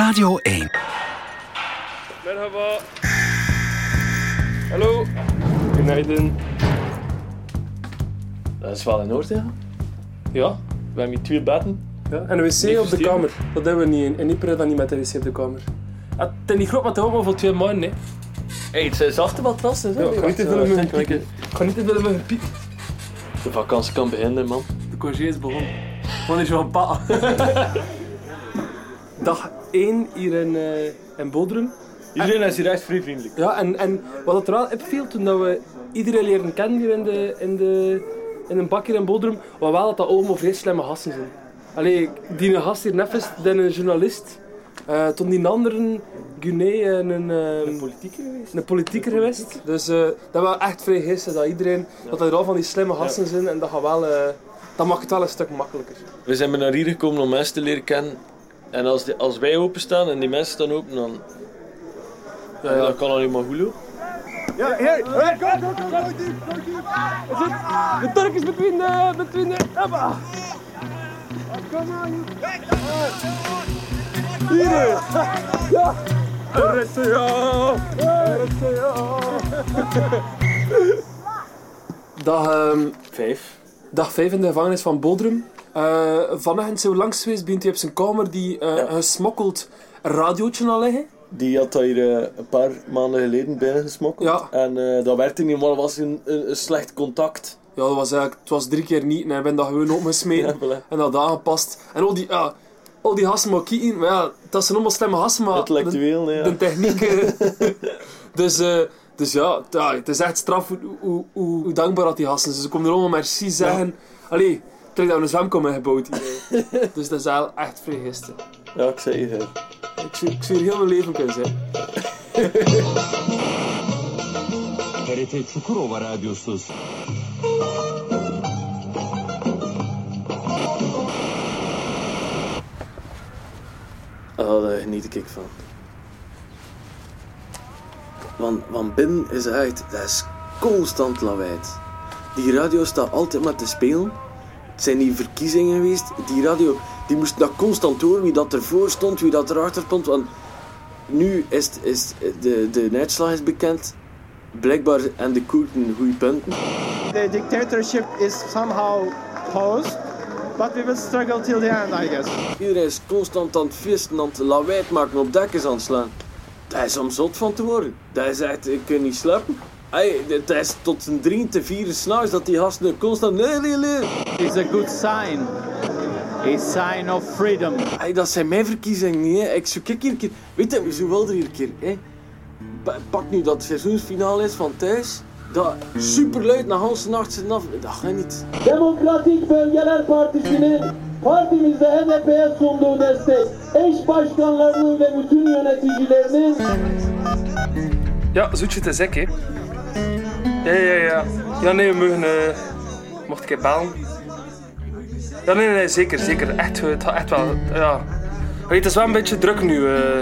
Radio 1. Merhaba. Hallo. Goedenavond. Dat is wel in orde, ja. Ja. We hebben hier twee bedden. ja. En een wc op de kamer. Dat hebben we niet in. En niet dan niet met de wc op de kamer. Ja, het is niet groot, maar het is ook maar voor twee maanden. Hè. Hé, het zijn zachte matrassen, hè? Ja, ik kan niet te veel met ga niet te veel met mijn piek. De vakantie kan beginnen, man. De congé is begonnen. Wanneer is van pa? Dag 1 hier in, eh in Bodrum. Iedereen is hier echt vrij vriendelijk. Ja, en, en wat het er wel opviel toen dat we iedereen leren kennen hier in, de, in, de, in een bak hier in Bodrum, was wel dat dat allemaal vrij slimme gasten zijn. Allee, die een gast hier net is, die een journalist. eh toen die andere, Guinea, een, een, een, Politieker geweest? een politieker geweest. Dus eh, dat was echt vrij geestig, dat iedereen, dat er al van die slimme gasten zijn en dat, gaat wel, eh, dat maakt het wel een stuk makkelijker. We zijn naar hier gekomen om mensen te leren kennen. En als, die, als wij openstaan en die mensen staan open, dan, Ja, ja. dan kan alleen maar goed lopen. De Turk is between de, between de, Abba. Hier! Ja! RTO! RTO! Dag, ehm, Vijf. dag 5 in de gevangenis van Bodrum. Eh Vanacht zijn we langs geweest, begint hij op zijn kamer die eh Ja. gesmokkeld een radiootje al liggen. Die had daar hier eh, een paar maanden geleden binnengesmokkeld. Ja. En eh, dat werkte niet, maar dat was een, een, een slecht contact. Ja, dat was eigenlijk, het was drie keer niet en ik ben dat gewoon opgesmeten. Ja. En dat aangepast. En al die, ja, al die gasten maar ja, dat zijn allemaal slimme gasten, maar... Intellectueel, nee, ja. De, de techniek... eh, dus, eh, dus ja, het- ja, het is echt straf hoe, hoe, hoe, hoe dankbaar dat die gasten zijn. Ze komen er allemaal merci zeggen. Allee, het lijkt dat we een zwemkom hebben gebouwd hier. dus dat is wel echt vrij gisteren. Ja, ik zei je. Ik zou, ik zou hier heel mijn leven kunnen zijn. TRT Çukurova Radyosu Oh, daar geniet ik van. Want, want binnen is het echt, dat is constant lawaai. Die radio staat altijd maar te spelen. Zijn die verkiezingen geweest. Die radio, die moest dat constant horen wie dat ervoor stond, wie dat erachter stond. Want nu is, het- is de, de uitslag is bekend. Blijkbaar en de Koerden goede punten. the dictatorship is somehow paused, but we will struggle till the end, I guess. Iedereen is constant aan het feesten, aan het lawaai maken, op dekkens aan het slaan. Dat is om zot van te worden. Dat is echt, ik kan niet slapen. Hey, dat is tot een drie te vier s'nachts dat die gasten constant... Nee, nee, nee. is a good sign. A sign of freedom. Hey, dat zijn mijn verkiezingen niet, hè. Ik zoek ik hier een keer... Weet je, we zo wel er hier een keer, hè. Pa- Pak nu dat het seizoensfinale is van thuis. Dat superluid na Hans nacht zitten af. Dat gaat niet. Demokratik Bölgeler Partisi'nin partimizde HDP'ye sunduğu destek, eş başkanlarının ve bütün yöneticilerinin Ja, zoetje te hè. Ja, ja, ja. Ja, nee, we mogen... eh mocht ik bellen? Ja, nee, nee, zeker, zeker. Echt, het gaat echt wel... Ja. Het is wel een beetje druk nu. eh.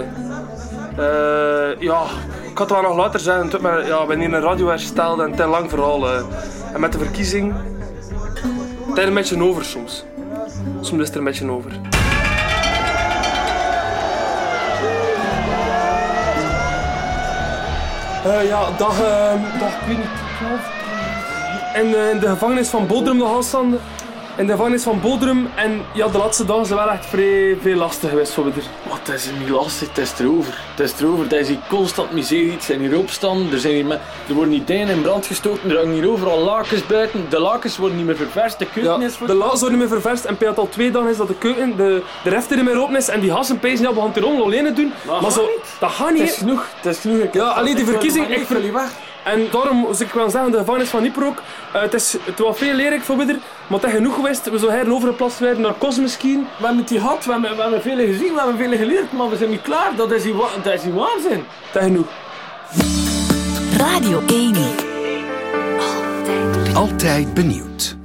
Eh, ja, ik had het wel nog later doet me- ja, we hebben hier een radio hersteld en een lang verhaal. En met de verkiezing... Het is een beetje over soms. Soms is het er een beetje over. Ja, dag, ehm, dag, ik weet niet, 12. In, eh, in de gevangenis van Bodrum nog aanstaande. In de gevangenis van Bodrum. En ja, de laatste dagen zijn wel echt vrij veel lastig geweest voor me er. Wat is er niet lastig? Het is erover. Het is erover. Het is hier constant miserie. Het zijn hier opstanden. Er, zijn hier er worden hier dijen in brand gestoken. Er hangen hier overal lakens buiten. De lakens worden niet meer ververst. De keuken Ja, is voor... de laatste wordt niet meer ververst. En het al twee dagen is dat de keuken, de, de ref er niet meer open is. En die gassen pezen, ja, we gaan het allemaal alleen doen. Maar, zo, niet. dat gaat Het niet. is genoeg. Het is genoeg. Ik Ja, alleen die ik verkiezing, ik ik niet weg. En daarom zou ik wel zeggen, de gevangenis van Ypres ook, eh, het, is, het was veel leerrijk voor ieder, maar het is genoeg geweest. We zouden overgeplast werden naar Kos misschien. We hebben het hier gehad. We hebben, we hebben veel gezien. We hebben veel geleerd. Maar we zijn niet klaar. Dat is wa- dat is hier waanzin. Het is genoeg. Radio 1. Altijd benieuwd.